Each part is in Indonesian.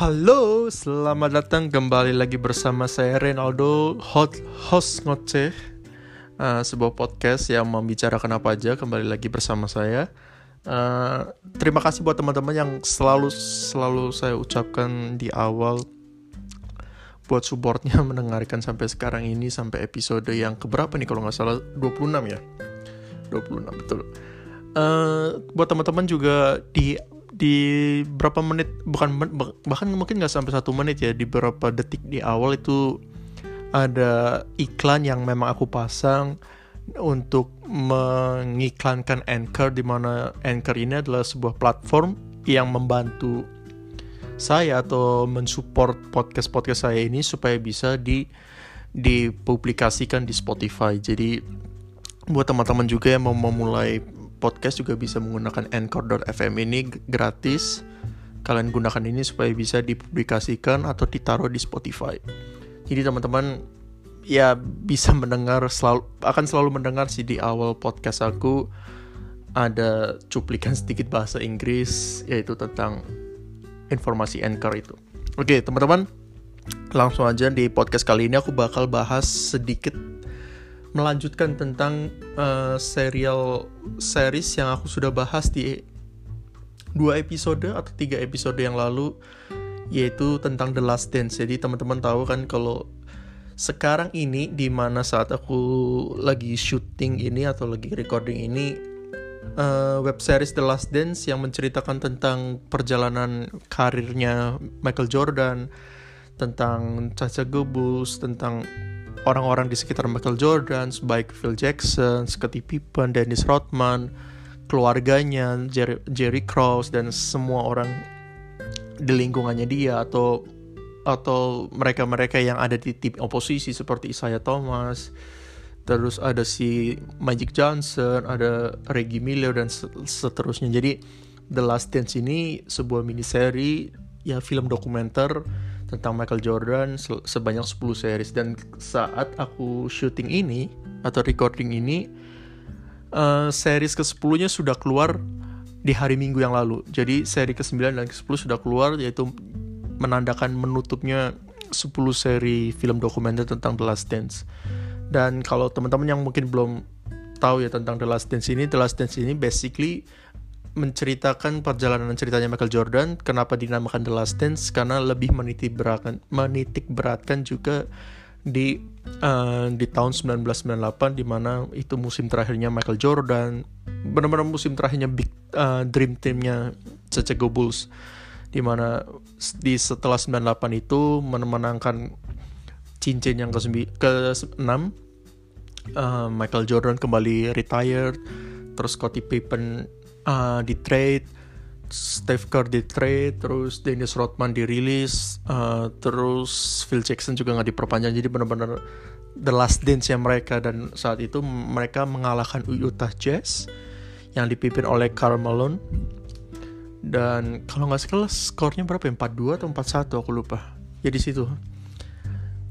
Halo, selamat datang kembali lagi bersama saya Renaldo, hot, host ngoceh uh, Sebuah podcast yang membicarakan apa aja kembali lagi bersama saya. Uh, Terima kasih buat teman-teman yang selalu selalu saya ucapkan di awal Buat supportnya mendengarkan sampai sekarang ini Sampai episode yang keberapa nih kalau nggak salah 26 ya? 26 betul. Uh, Buat teman-teman juga di di berapa menit bukan bahkan mungkin nggak sampai satu menit ya di beberapa detik di awal itu ada iklan yang memang aku pasang untuk mengiklankan Anchor di mana Anchor ini adalah sebuah platform yang membantu saya atau mensupport podcast-podcast saya ini supaya bisa di dipublikasikan di Spotify. Jadi buat teman-teman juga yang mau memulai podcast juga bisa menggunakan anchor.fm ini gratis. Kalian gunakan ini supaya bisa dipublikasikan atau ditaruh di Spotify. Jadi teman-teman ya bisa mendengar selalu akan selalu mendengar sih di awal podcast aku ada cuplikan sedikit bahasa Inggris yaitu tentang informasi Anchor itu. Oke, teman-teman, langsung aja di podcast kali ini aku bakal bahas sedikit melanjutkan tentang uh, serial series yang aku sudah bahas di dua episode atau tiga episode yang lalu yaitu tentang The Last Dance. Jadi teman-teman tahu kan kalau sekarang ini di mana saat aku lagi syuting ini atau lagi recording ini uh, web series The Last Dance yang menceritakan tentang perjalanan karirnya Michael Jordan, tentang Caca Gobus, tentang orang-orang di sekitar Michael Jordan, baik Phil Jackson, Scottie Pippen, Dennis Rodman, keluarganya, Jerry, Jerry Krause dan semua orang di lingkungannya dia atau atau mereka-mereka yang ada di tim oposisi seperti Isaiah Thomas, terus ada si Magic Johnson, ada Reggie Miller dan seterusnya. Jadi The Last Dance ini sebuah mini seri ya film dokumenter tentang Michael Jordan sebanyak 10 series dan saat aku syuting ini atau recording ini uh, series ke-10 nya sudah keluar di hari Minggu yang lalu. Jadi seri ke-9 dan ke-10 sudah keluar yaitu menandakan menutupnya 10 seri film dokumenter tentang The Last Dance. Dan kalau teman-teman yang mungkin belum tahu ya tentang The Last Dance ini, The Last Dance ini basically menceritakan perjalanan ceritanya Michael Jordan kenapa dinamakan The Last Dance? Karena lebih menitik beratkan menitik beratkan juga di uh, di tahun 1998 di mana itu musim terakhirnya Michael Jordan benar-benar musim terakhirnya big uh, dream teamnya Chicago Bulls di mana di setelah 98 itu memenangkan cincin yang ke, ke 6 uh, Michael Jordan kembali retired terus Scottie Pippen uh, di trade Steve Kerr di trade terus Dennis Rodman dirilis uh, terus Phil Jackson juga nggak diperpanjang. Jadi benar-benar the last dance ya mereka. Dan saat itu mereka mengalahkan Utah Jazz yang dipimpin oleh Karl Malone. Dan kalau nggak salah skornya berapa ya? 4-2 atau 4-1 aku lupa. Ya situ.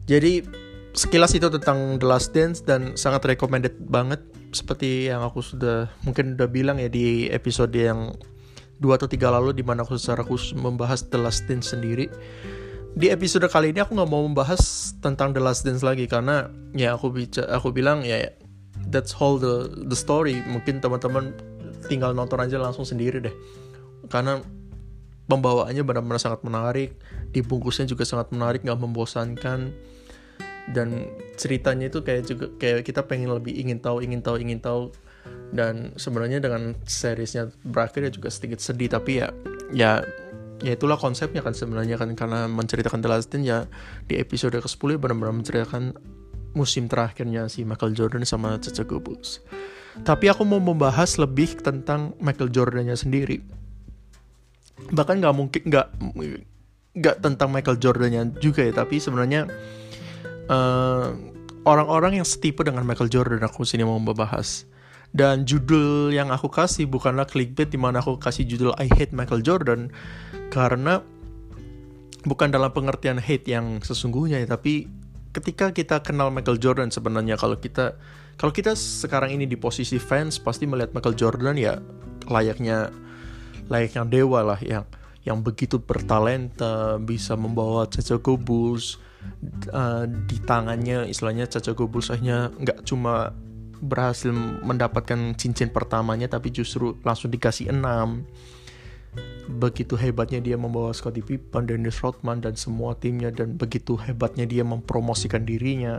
Jadi sekilas itu tentang The Last Dance dan sangat recommended banget seperti yang aku sudah mungkin udah bilang ya di episode yang dua atau tiga lalu di mana aku secara khusus membahas The Last Dance sendiri. Di episode kali ini aku nggak mau membahas tentang The Last Dance lagi karena ya aku bicara aku bilang ya that's all the the story. Mungkin teman-teman tinggal nonton aja langsung sendiri deh. Karena pembawaannya benar-benar sangat menarik, dibungkusnya juga sangat menarik, nggak membosankan dan ceritanya itu kayak juga kayak kita pengen lebih ingin tahu ingin tahu ingin tahu dan sebenarnya dengan seriesnya berakhir ya juga sedikit sedih tapi ya ya ya itulah konsepnya kan sebenarnya kan karena menceritakan The Last ya di episode ke-10 benar-benar menceritakan musim terakhirnya si Michael Jordan sama Chicago Bulls. Tapi aku mau membahas lebih tentang Michael Jordannya sendiri. Bahkan nggak mungkin nggak nggak tentang Michael Jordannya juga ya, tapi sebenarnya eh, orang-orang yang setipe dengan Michael Jordan aku sini mau membahas. Dan judul yang aku kasih bukanlah clickbait di mana aku kasih judul I Hate Michael Jordan karena bukan dalam pengertian hate yang sesungguhnya ya, tapi ketika kita kenal Michael Jordan sebenarnya kalau kita kalau kita sekarang ini di posisi fans pasti melihat Michael Jordan ya layaknya layaknya dewa lah yang yang begitu bertalenta bisa membawa Chicago Bulls uh, di tangannya istilahnya Chicago Bulls akhirnya nggak cuma berhasil mendapatkan cincin pertamanya tapi justru langsung dikasih enam. Begitu hebatnya dia membawa Scottie Pippen, Dennis Rodman dan semua timnya dan begitu hebatnya dia mempromosikan dirinya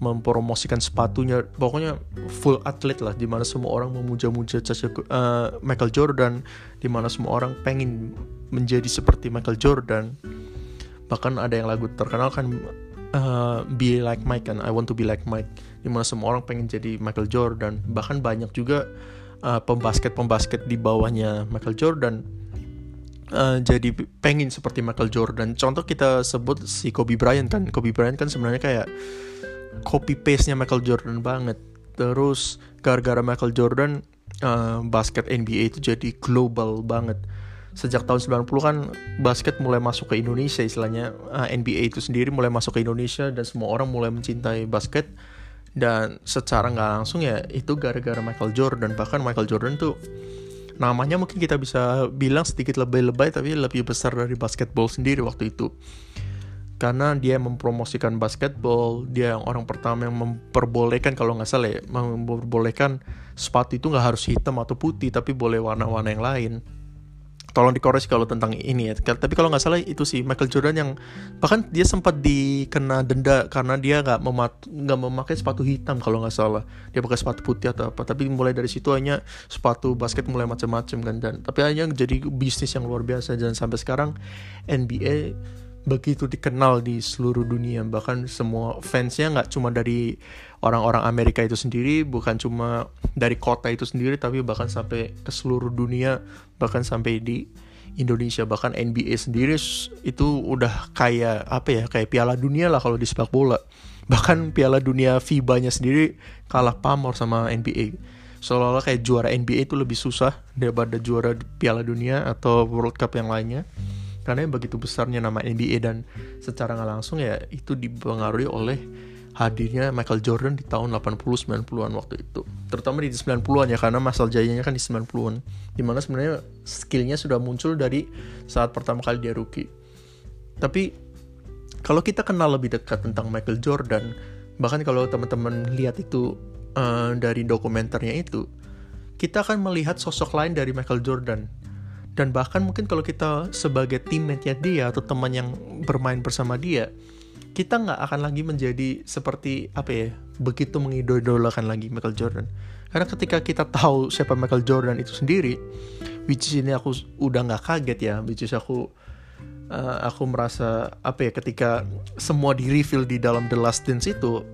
mempromosikan sepatunya. Pokoknya full atlet lah di mana semua orang memuja-muja uh, Michael Jordan di mana semua orang pengen menjadi seperti Michael Jordan bahkan ada yang lagu terkenal kan uh, Be Like Mike kan I Want to Be Like Mike di mana semua orang pengen jadi Michael Jordan bahkan banyak juga uh, pembasket-pembasket di bawahnya Michael Jordan uh, jadi pengen seperti Michael Jordan contoh kita sebut si Kobe Bryant kan Kobe Bryant kan sebenarnya kayak copy paste-nya Michael Jordan banget. Terus gara-gara Michael Jordan uh, basket NBA itu jadi global banget. Sejak tahun 90 kan basket mulai masuk ke Indonesia istilahnya. Eh, NBA itu sendiri mulai masuk ke Indonesia dan semua orang mulai mencintai basket. Dan secara nggak langsung ya itu gara-gara Michael Jordan. Bahkan Michael Jordan tuh namanya mungkin kita bisa bilang sedikit lebih lebay tapi lebih besar dari basketball sendiri waktu itu. Karena dia mempromosikan basketball dia yang orang pertama yang memperbolehkan kalau nggak salah ya memperbolehkan sepatu itu nggak harus hitam atau putih tapi boleh warna-warna yang lain tolong dikoreksi kalau tentang ini ya. Tapi kalau nggak salah itu sih Michael Jordan yang bahkan dia sempat dikena denda karena dia nggak nggak memakai sepatu hitam kalau nggak salah. Dia pakai sepatu putih atau apa. Tapi mulai dari situ hanya sepatu basket mulai macam-macam kan. Dan tapi hanya jadi bisnis yang luar biasa. Dan sampai sekarang NBA begitu dikenal di seluruh dunia bahkan semua fansnya nggak cuma dari orang-orang Amerika itu sendiri bukan cuma dari kota itu sendiri tapi bahkan sampai ke seluruh dunia bahkan sampai di Indonesia bahkan NBA sendiri itu udah kayak apa ya kayak Piala Dunia lah kalau di sepak bola. Bahkan Piala Dunia FIBA-nya sendiri kalah pamor sama NBA seolah-olah kayak juara NBA itu lebih susah daripada juara Piala Dunia atau World Cup yang lainnya karena begitu besarnya nama NBA dan secara nggak langsung ya itu dipengaruhi oleh hadirnya Michael Jordan di tahun 80-90an waktu itu. Terutama di 90-an ya karena masal jayanya kan di 90-an di mana sebenarnya skillnya sudah muncul dari saat pertama kali dia rookie. Tapi kalau kita kenal lebih dekat tentang Michael Jordan bahkan kalau teman-teman lihat itu uh, dari dokumenternya itu kita akan melihat sosok lain dari Michael Jordan dan bahkan mungkin kalau kita sebagai teammate-nya dia atau teman yang bermain bersama dia kita nggak akan lagi menjadi seperti apa ya begitu mengidolakan lagi Michael Jordan. Karena ketika kita tahu siapa Michael Jordan itu sendiri which is ini aku udah nggak kaget ya which is aku uh, aku merasa apa ya ketika semua di reveal di dalam The Last Dance itu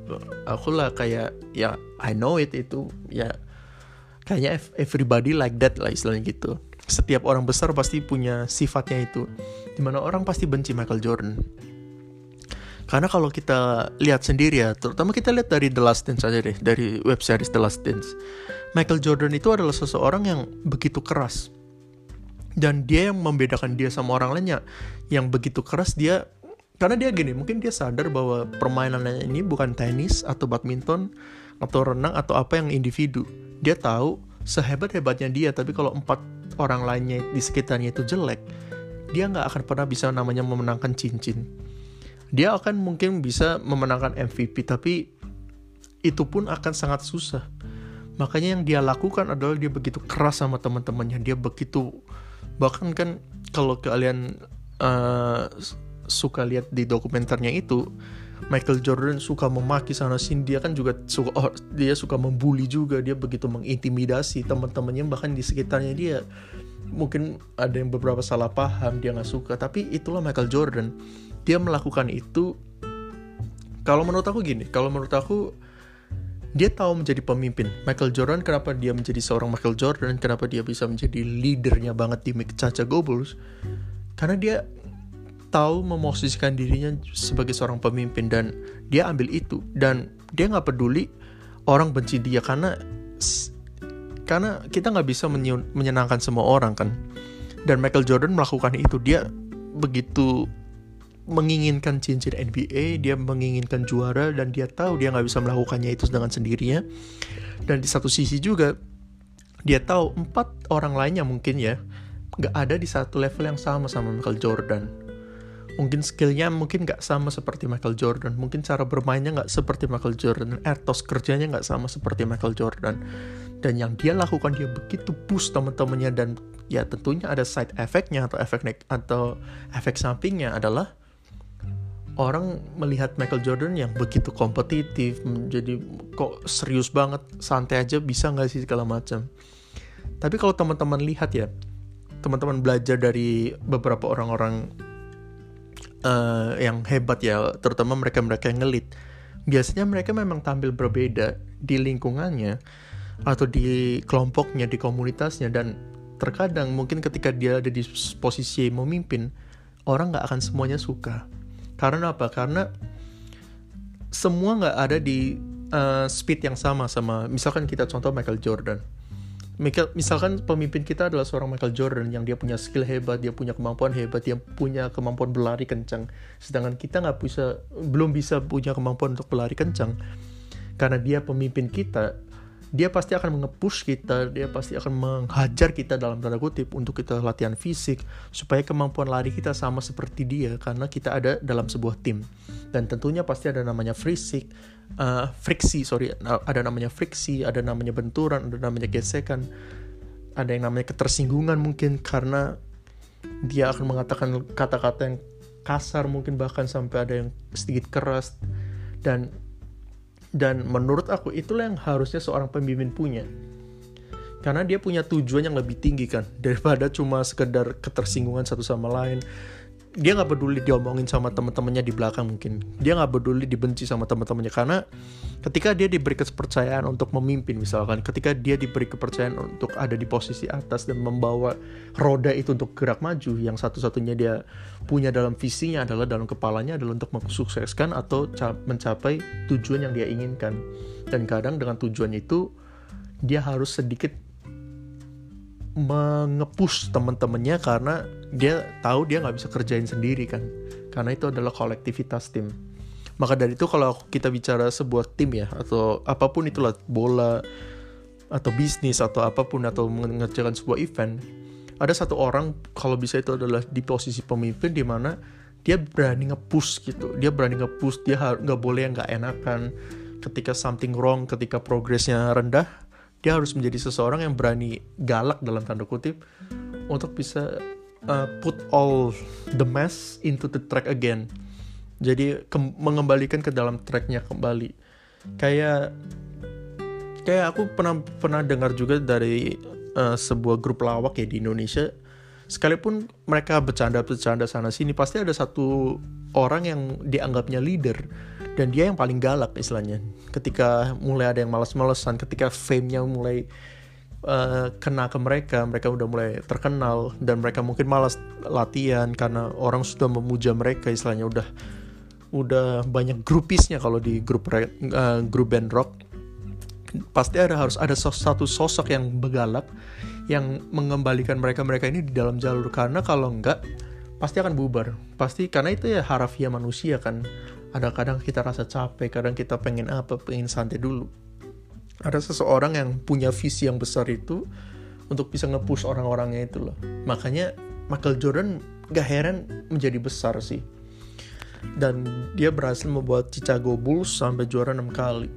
aku lah kayak ya I know it itu ya kayaknya everybody like that lah istilahnya gitu setiap orang besar pasti punya sifatnya itu di mana orang pasti benci Michael Jordan. Karena kalau kita lihat sendiri ya terutama kita lihat dari The Last Dance aja deh dari web series The Last Dance Michael Jordan itu adalah seseorang yang begitu keras. Dan dia yang membedakan dia sama orang lainnya yang begitu keras dia karena dia gini mungkin dia sadar bahwa permainannya ini bukan tenis atau badminton atau renang atau apa yang individu. Dia tahu sehebat hebatnya dia tapi kalau empat orang lainnya di sekitarnya itu jelek, dia nggak akan pernah bisa namanya memenangkan cincin. Dia akan mungkin bisa memenangkan MVP, tapi itu pun akan sangat susah. Makanya yang dia lakukan adalah dia begitu keras sama teman-temannya. Dia begitu bahkan kan kalau kalian uh, suka lihat di dokumenternya itu, Michael Jordan suka memaki sana sini. Dia kan juga suka oh, dia suka membuli juga. Dia begitu mengintimidasi teman-temannya bahkan di sekitarnya dia. Mungkin ada yang beberapa salah paham dia nggak suka. Tapi itulah Michael Jordan. Dia melakukan itu kalau menurut aku gini kalau menurut aku dia tahu menjadi pemimpin Michael Jordan kenapa dia menjadi seorang Michael Jordan kenapa dia bisa menjadi leadernya banget di Caca Bulls karena dia tahu memosisikan dirinya sebagai seorang pemimpin dan dia ambil itu. Dan dia nggak peduli orang benci dia karena karena kita nggak bisa menyenangkan semua orang kan? Dan Michael Jordan melakukan itu. Dia begitu menginginkan cincin NBA dia menginginkan juara dan dia tahu dia nggak bisa melakukannya itu dengan sendirinya. Dan di satu sisi juga dia tahu empat orang lainnya mungkin ya nggak ada di satu level yang sama sama Michael Jordan mungkin skillnya mungkin nggak sama seperti Michael Jordan. Mungkin cara bermainnya nggak seperti Michael Jordan. Etos kerjanya nggak sama seperti Michael Jordan. Dan yang dia lakukan dia begitu push teman-temannya dan ya tentunya ada side effectnya atau efek atau efek sampingnya adalah orang melihat Michael Jordan yang begitu kompetitif menjadi kok serius banget santai aja bisa nggak sih segala macam. Tapi kalau teman-teman lihat ya teman-teman belajar dari beberapa orang-orang uh, yang hebat ya, terutama mereka-mereka yang ngelit. Biasanya mereka memang tampil berbeda di lingkungannya atau di kelompoknya, di komunitasnya dan terkadang mungkin ketika dia ada di posisi memimpin, orang nggak akan semuanya suka. Karena apa? Karena semua nggak ada di uh, speed yang sama sama misalkan kita contoh Michael Jordan misalkan pemimpin kita adalah seorang Michael Jordan yang dia punya skill hebat, dia punya kemampuan hebat, dia punya kemampuan berlari kencang. Sedangkan kita nggak bisa, belum bisa punya kemampuan untuk berlari kencang. Karena dia pemimpin kita, dia pasti akan mengepush kita, dia pasti akan menghajar kita dalam tanda kutip untuk kita latihan fisik supaya kemampuan lari kita sama seperti dia karena kita ada dalam sebuah tim. Dan tentunya pasti ada namanya fisik, uh, friksi sorry ada namanya friksi ada namanya benturan ada namanya gesekan ada yang namanya ketersinggungan mungkin karena dia akan mengatakan kata-kata yang kasar mungkin bahkan sampai ada yang sedikit keras dan dan menurut aku itulah yang harusnya seorang pemimpin punya. Karena dia punya tujuan yang lebih tinggi kan daripada cuma sekedar ketersinggungan satu sama lain dia nggak peduli diomongin sama teman-temannya di belakang mungkin. Dia nggak peduli dibenci sama teman-temannya karena ketika dia diberi kepercayaan untuk memimpin misalkan ketika dia diberi kepercayaan untuk ada di posisi atas dan membawa roda itu untuk gerak maju yang satu-satunya dia punya dalam visinya adalah dalam kepalanya adalah untuk mensukseskan atau mencapai tujuan yang dia inginkan. Dan kadang dengan tujuan itu dia harus sedikit mengepush teman-temannya karena dia tahu dia nggak bisa kerjain sendiri kan. Karena itu adalah kolektivitas tim. Maka dari itu kalau kita bicara sebuah tim ya atau apa pun itulah bola atau bisnis atau apa pun atau mengerjakan sebuah event ada satu orang kalau bisa itu adalah di posisi pemimpin di mana dia berani ngepush gitu. Dia berani ngepush dia nggak boleh nggak enakan. Ketika something wrong ketika progresnya rendah dia harus menjadi seseorang yang berani galak dalam tanda kutip untuk bisa uh, put all the mess into the track again. Jadi mengembalikan ke dalam tracknya kembali. Kayak kayak aku pernah pernah dengar juga dari uh, sebuah grup lawak ya di Indonesia. Sekalipun mereka bercanda-bercanda sana sini pasti ada satu orang yang dianggapnya leader dan dia yang paling galak istilahnya. Ketika mulai ada yang malas-malesan ketika fame-nya mulai uh, kena ke mereka mereka udah mulai terkenal dan mereka mungkin malas latihan karena orang sudah memuja mereka istilahnya. Udah udah banyak grupisnya kalau di grup uh, grup band rock. Pasti ada harus ada satu sosok yang begalak yang mengembalikan mereka mereka ini di dalam jalur. Karena kalau enggak pasti akan bubar. Pasti karena itu ya harafiah manusia kan ada kadang kita rasa capek kadang kita pengen apa pengen santai dulu. Ada seseorang yang punya visi yang besar itu untuk bisa ngepush orang-orangnya itu loh. Makanya Michael Jordan gak heran menjadi besar sih. Dan dia berhasil membuat Chicago Bulls sampai juara 6 kali.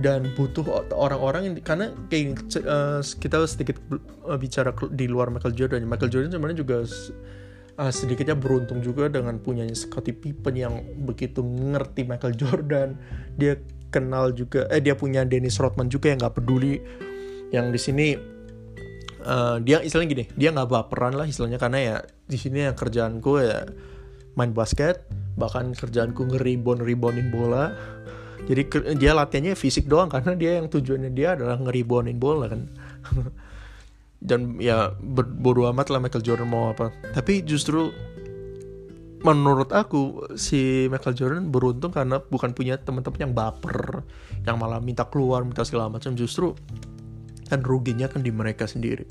Dan butuh orang-orang yang karena kayak uh, kita sedikit uh, bicara di luar Michael Jordan. Michael Jordan sebenarnya juga uh, sedikitnya beruntung juga dengan punyanya Scottie Pippen yang begitu ngerti Michael Jordan. Dia kenal juga eh dia punya Dennis Rodman juga yang nggak peduli. Yang di sini uh, dia istilahnya gini dia nggak baperan lah istilahnya karena ya di sini yang kerjaanku ya main basket bahkan kerjaanku ngeribon ribonin bola. Jadi dia latihannya fisik doang karena dia yang tujuannya dia adalah ngeribonin bola kan dan ya bodo amat lah Michael Jordan mau apa. Tapi justru menurut aku si Michael Jordan beruntung karena bukan punya teman-teman yang baper yang malah minta keluar minta segala macam. Justru kan ruginya kan di mereka sendiri.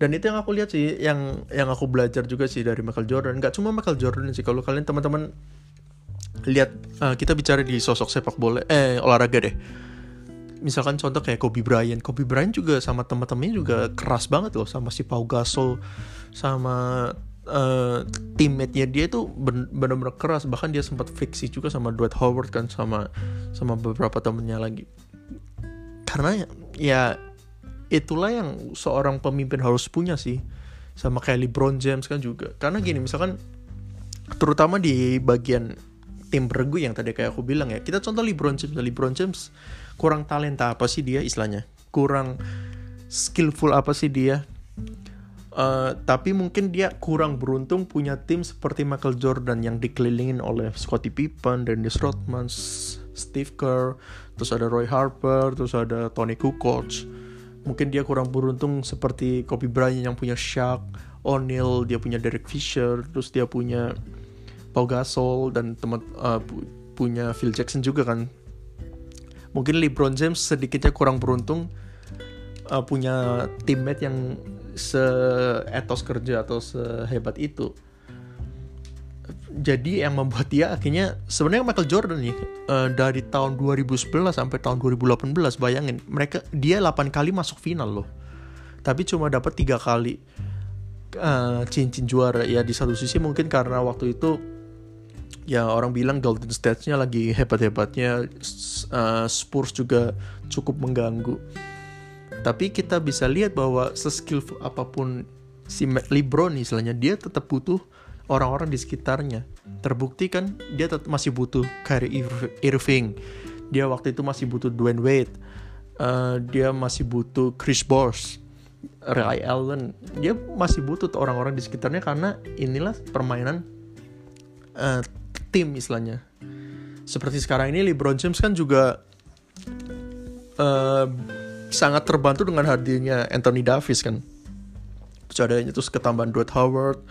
Dan itu yang aku lihat sih yang yang aku belajar juga sih dari Michael Jordan. Nggak cuma Michael Jordan sih kalau kalian teman-teman lihat uh, kita bicara di sosok sepak bola eh olahraga deh misalkan contoh kayak Kobe Bryant. Kobe Bryant juga sama teman-temannya juga keras banget loh sama si Pau Gasol sama uh, teammate-nya dia itu benar-benar keras. Bahkan dia sempat friksi juga sama Dwight Howard kan sama sama beberapa temennya lagi. Karena ya itulah yang seorang pemimpin harus punya sih. Sama kayak LeBron James kan juga. Karena gini misalkan terutama di bagian tim bergu yang tadi kayak aku bilang ya. Kita contoh LeBron James. LeBron James kurang talenta apa sih dia istilahnya? Kurang skillful apa sih dia? Uh, tapi mungkin dia kurang beruntung punya tim seperti Michael Jordan yang dikelilingin oleh Scottie Pippen, Dennis Rodman, Steve Kerr, terus ada Roy Harper, terus ada Tony Kukoc. Mungkin dia kurang beruntung seperti Kobe Bryant yang punya Shaq, O'Neal, dia punya Derek Fisher, terus dia punya Pau Gasol dan teman uh, punya Phil Jackson juga kan. Mungkin LeBron James sedikitnya kurang beruntung uh, punya teammate yang seetos kerja atau sehebat itu. Jadi yang membuat dia akhirnya sebenarnya Michael Jordan nih uh, dari tahun 2011 sampai tahun 2018 bayangin mereka dia 8 kali masuk final loh. Tapi cuma dapat tiga kali uh, cincin juara ya di satu sisi mungkin karena waktu itu ya orang bilang Golden State-nya lagi hebat-hebatnya uh, Spurs juga cukup mengganggu. Tapi kita bisa lihat bahwa seskillful apa pun si LeBron istilahnya dia tetap butuh orang-orang di sekitarnya. Terbukti kan dia tetap masih butuh Kyrie Irving. Dia waktu itu masih butuh Dwayne Wade. Uh, dia masih butuh Chris Bosh Ray Allen. Dia masih butuh orang-orang di sekitarnya karena inilah permainan uh, tim istilahnya. Seperti sekarang ini LeBron James kan juga uh, sangat terbantu dengan hadirnya Anthony Davis kan. Terus ada terus ketambahan Dwight Howard,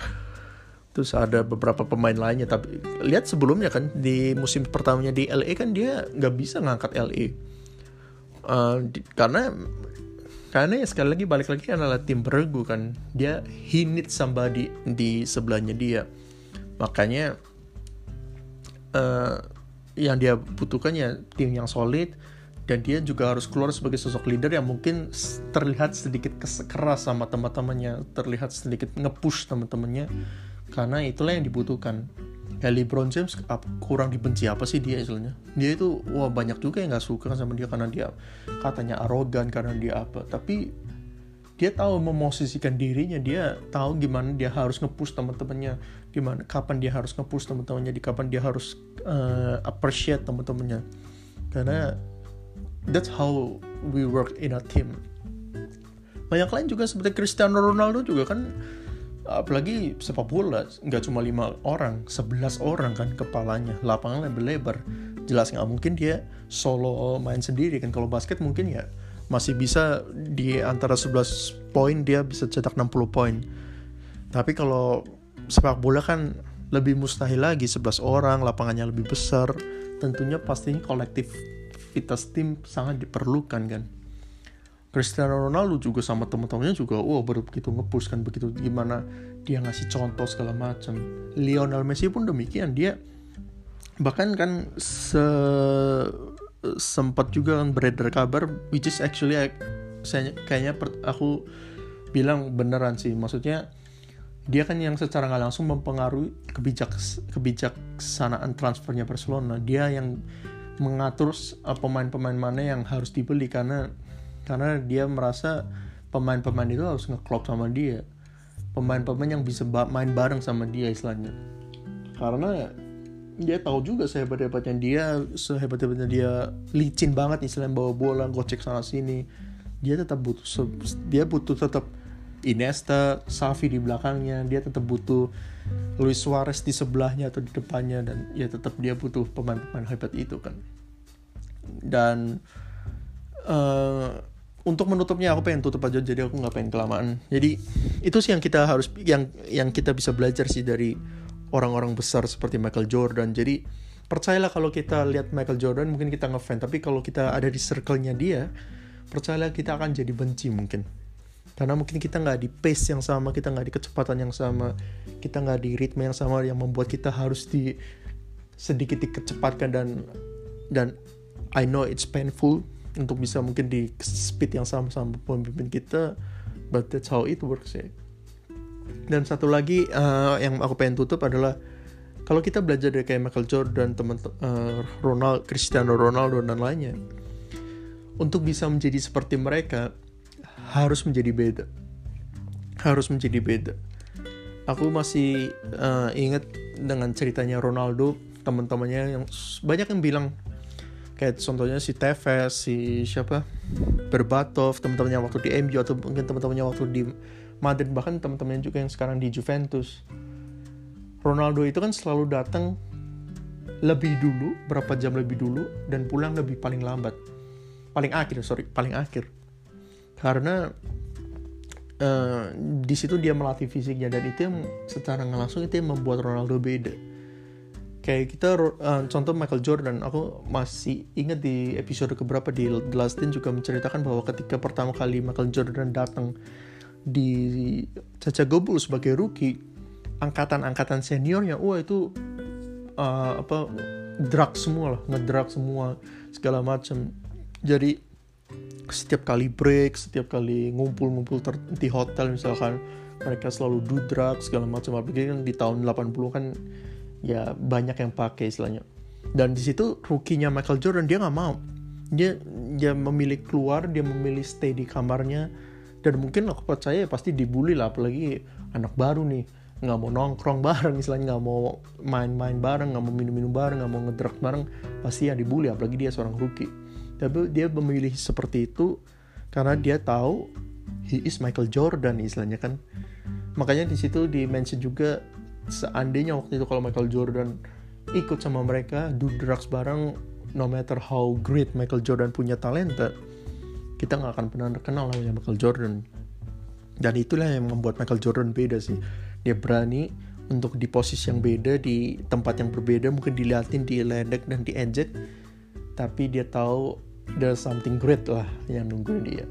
terus ada beberapa pemain lainnya. Tapi lihat sebelumnya kan di musim pertamanya di LA kan dia nggak bisa ngangkat LA uh, di, karena karena ya sekali lagi balik lagi adalah tim beregu kan dia he need somebody di sebelahnya dia makanya uh, yang dia butuhkan ya tim yang solid dan dia juga harus keluar sebagai sosok leader yang mungkin terlihat sedikit keras sama teman-temannya, terlihat sedikit ngepush teman-temannya karena itulah yang dibutuhkan. Ya LeBron James kurang dibenci apa sih dia istilahnya? Dia itu wah banyak juga yang nggak suka sama dia karena dia katanya arogan karena dia apa. Tapi dia tahu memosisikan dirinya dia tahu gimana dia harus ngepush teman-temannya gimana kapan dia harus ngepush teman-temannya di kapan dia harus uh, appreciate teman-temannya. Karena that's how we work in a team. Banyak lain juga seperti Cristiano Ronaldo juga kan apalagi sepak bola nggak cuma lima orang 11 orang kan kepalanya lapangan lebih lebar jelas nggak mungkin dia solo main sendiri kan. Kalau basket mungkin ya masih bisa di antara 11 poin dia bisa cetak 60 poin. Tapi kalau sepak bola kan lebih mustahil lagi 11 orang, lapangannya lebih besar. Tentunya pastinya kolektivitas tim sangat diperlukan kan. Cristiano Ronaldo juga sama teman-temannya juga wah baru begitu ngepush kan begitu gimana dia ngasih contoh segala macam. Lionel Messi pun demikian dia bahkan kan se sempat juga kan beredar kabar which is actually saya kayaknya per, aku bilang beneran sih. Maksudnya dia kan yang secara nggak langsung mempengaruhi kebijak kebijaksanaan transfernya Barcelona. Dia yang mengatur pemain-pemain mana yang harus dibeli karena karena dia merasa pemain-pemain itu harus ngeklop sama dia. Pemain-pemain yang bisa main bareng sama dia istilahnya. Karena dia tahu juga sehebat-hebatnya dia sehebat-hebatnya dia licin banget istilahnya bawa bola gocek sana sini dia tetap butuh dia butuh tetap Iniesta, Safi di belakangnya, dia tetap butuh Luis Suarez di sebelahnya atau di depannya dan ya tetap dia butuh pemain-pemain hebat itu kan. Dan uh, untuk menutupnya aku pengen tutup aja jadi aku nggak pengen kelamaan. Jadi itu sih yang kita harus yang yang kita bisa belajar sih dari orang-orang besar seperti Michael Jordan. Jadi percayalah kalau kita lihat Michael Jordan mungkin kita ngefan, tapi kalau kita ada di circle-nya dia, percayalah kita akan jadi benci mungkin. Karena mungkin kita nggak di pace yang sama, kita nggak di kecepatan yang sama, kita nggak di ritme yang sama yang membuat kita harus di sedikit dikecepatkan dan dan I know it's painful untuk bisa mungkin di speed yang sama sama pemimpin kita but that's how it works ya dan satu lagi uh, yang aku pengen tutup adalah kalau kita belajar dari kayak Michael Jordan teman uh, Ronald Cristiano Ronaldo dan lainnya untuk bisa menjadi seperti mereka harus menjadi beda. Harus menjadi beda. Aku masih uh, ingat dengan ceritanya Ronaldo teman-temannya yang banyak yang bilang kayak contohnya si Tevez si siapa? Berbatov teman-temannya waktu di MU atau mungkin teman-temannya waktu di Madrid bahkan teman-temannya juga yang sekarang di Juventus. Ronaldo itu kan selalu datang lebih dulu berapa jam lebih dulu dan pulang lebih paling lambat. Paling akhir sorry paling akhir. Karena uh, di situ dia melatih fisiknya dan itu yang secara langsung itu yang membuat Ronaldo beda. Kayak kita uh, contoh Michael Jordan aku masih ingat di episode keberapa di The Last Dance juga menceritakan bahwa ketika pertama kali Michael Jordan datang di Caca Gobul sebagai rookie angkatan-angkatan seniornya wah itu uh, apa drug semua lah ngedrug semua segala macam jadi setiap kali break setiap kali ngumpul-ngumpul di hotel misalkan mereka selalu do drug segala macam apalagi kan di tahun 80 kan ya banyak yang pakai istilahnya. Dan di situ rukinya Michael Jordan dia nggak mau. Dia dia memilih keluar dia memilih stay di kamarnya dan mungkin aku percaya pasti dibully lah apalagi anak baru nih. Nggak mau nongkrong bareng istilahnya nggak mau main-main bareng nggak mau minum-minum bareng nggak mau ngedrug bareng pasti ya dibully apalagi dia seorang rookie. Tapi dia memilih seperti itu karena dia tahu he is Michael Jordan istilahnya kan. Makanya di situ di mention juga seandainya waktu itu kalau Michael Jordan ikut sama mereka do drugs bareng no matter how great Michael Jordan punya talenta kita nggak akan pernah kenal namanya Michael Jordan. Dan itulah yang membuat Michael Jordan beda sih. Dia berani untuk di posisi yang beda di tempat yang berbeda mungkin diliatin diledek dan diejek tapi dia tahu there's something great lah yang nungguin dia.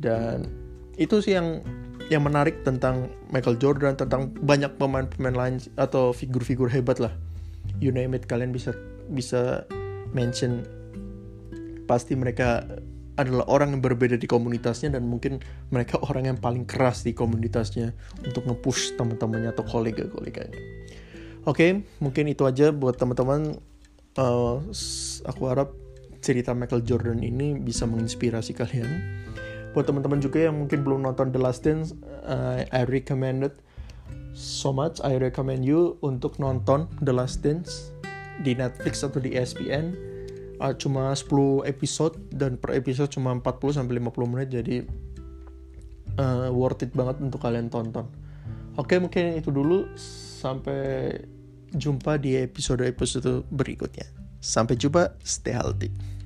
Dan itu sih yang yang menarik tentang Michael Jordan tentang banyak pemain-pemain lain atau figur-figur hebat lah. You name it kalian bisa bisa mention pasti mereka adalah orang yang berbeda di komunitasnya dan mungkin mereka orang yang paling keras di komunitasnya untuk nge-push teman-temannya atau kolega-koleganya. Oke, okay, mungkin itu aja buat teman-teman. Uh, aku harap cerita Michael Jordan ini bisa menginspirasi kalian buat teman-teman juga yang mungkin belum nonton The Last Dance uh, I it so much I recommend you untuk nonton The Last Dance di Netflix atau di ESPN uh, cuma 10 episode dan per episode cuma 40 sampai 50 menit jadi uh, worth it banget untuk kalian tonton. Oke mungkin itu dulu. Sampai jumpa di episode-episode berikutnya. Sampai jumpa stay healthy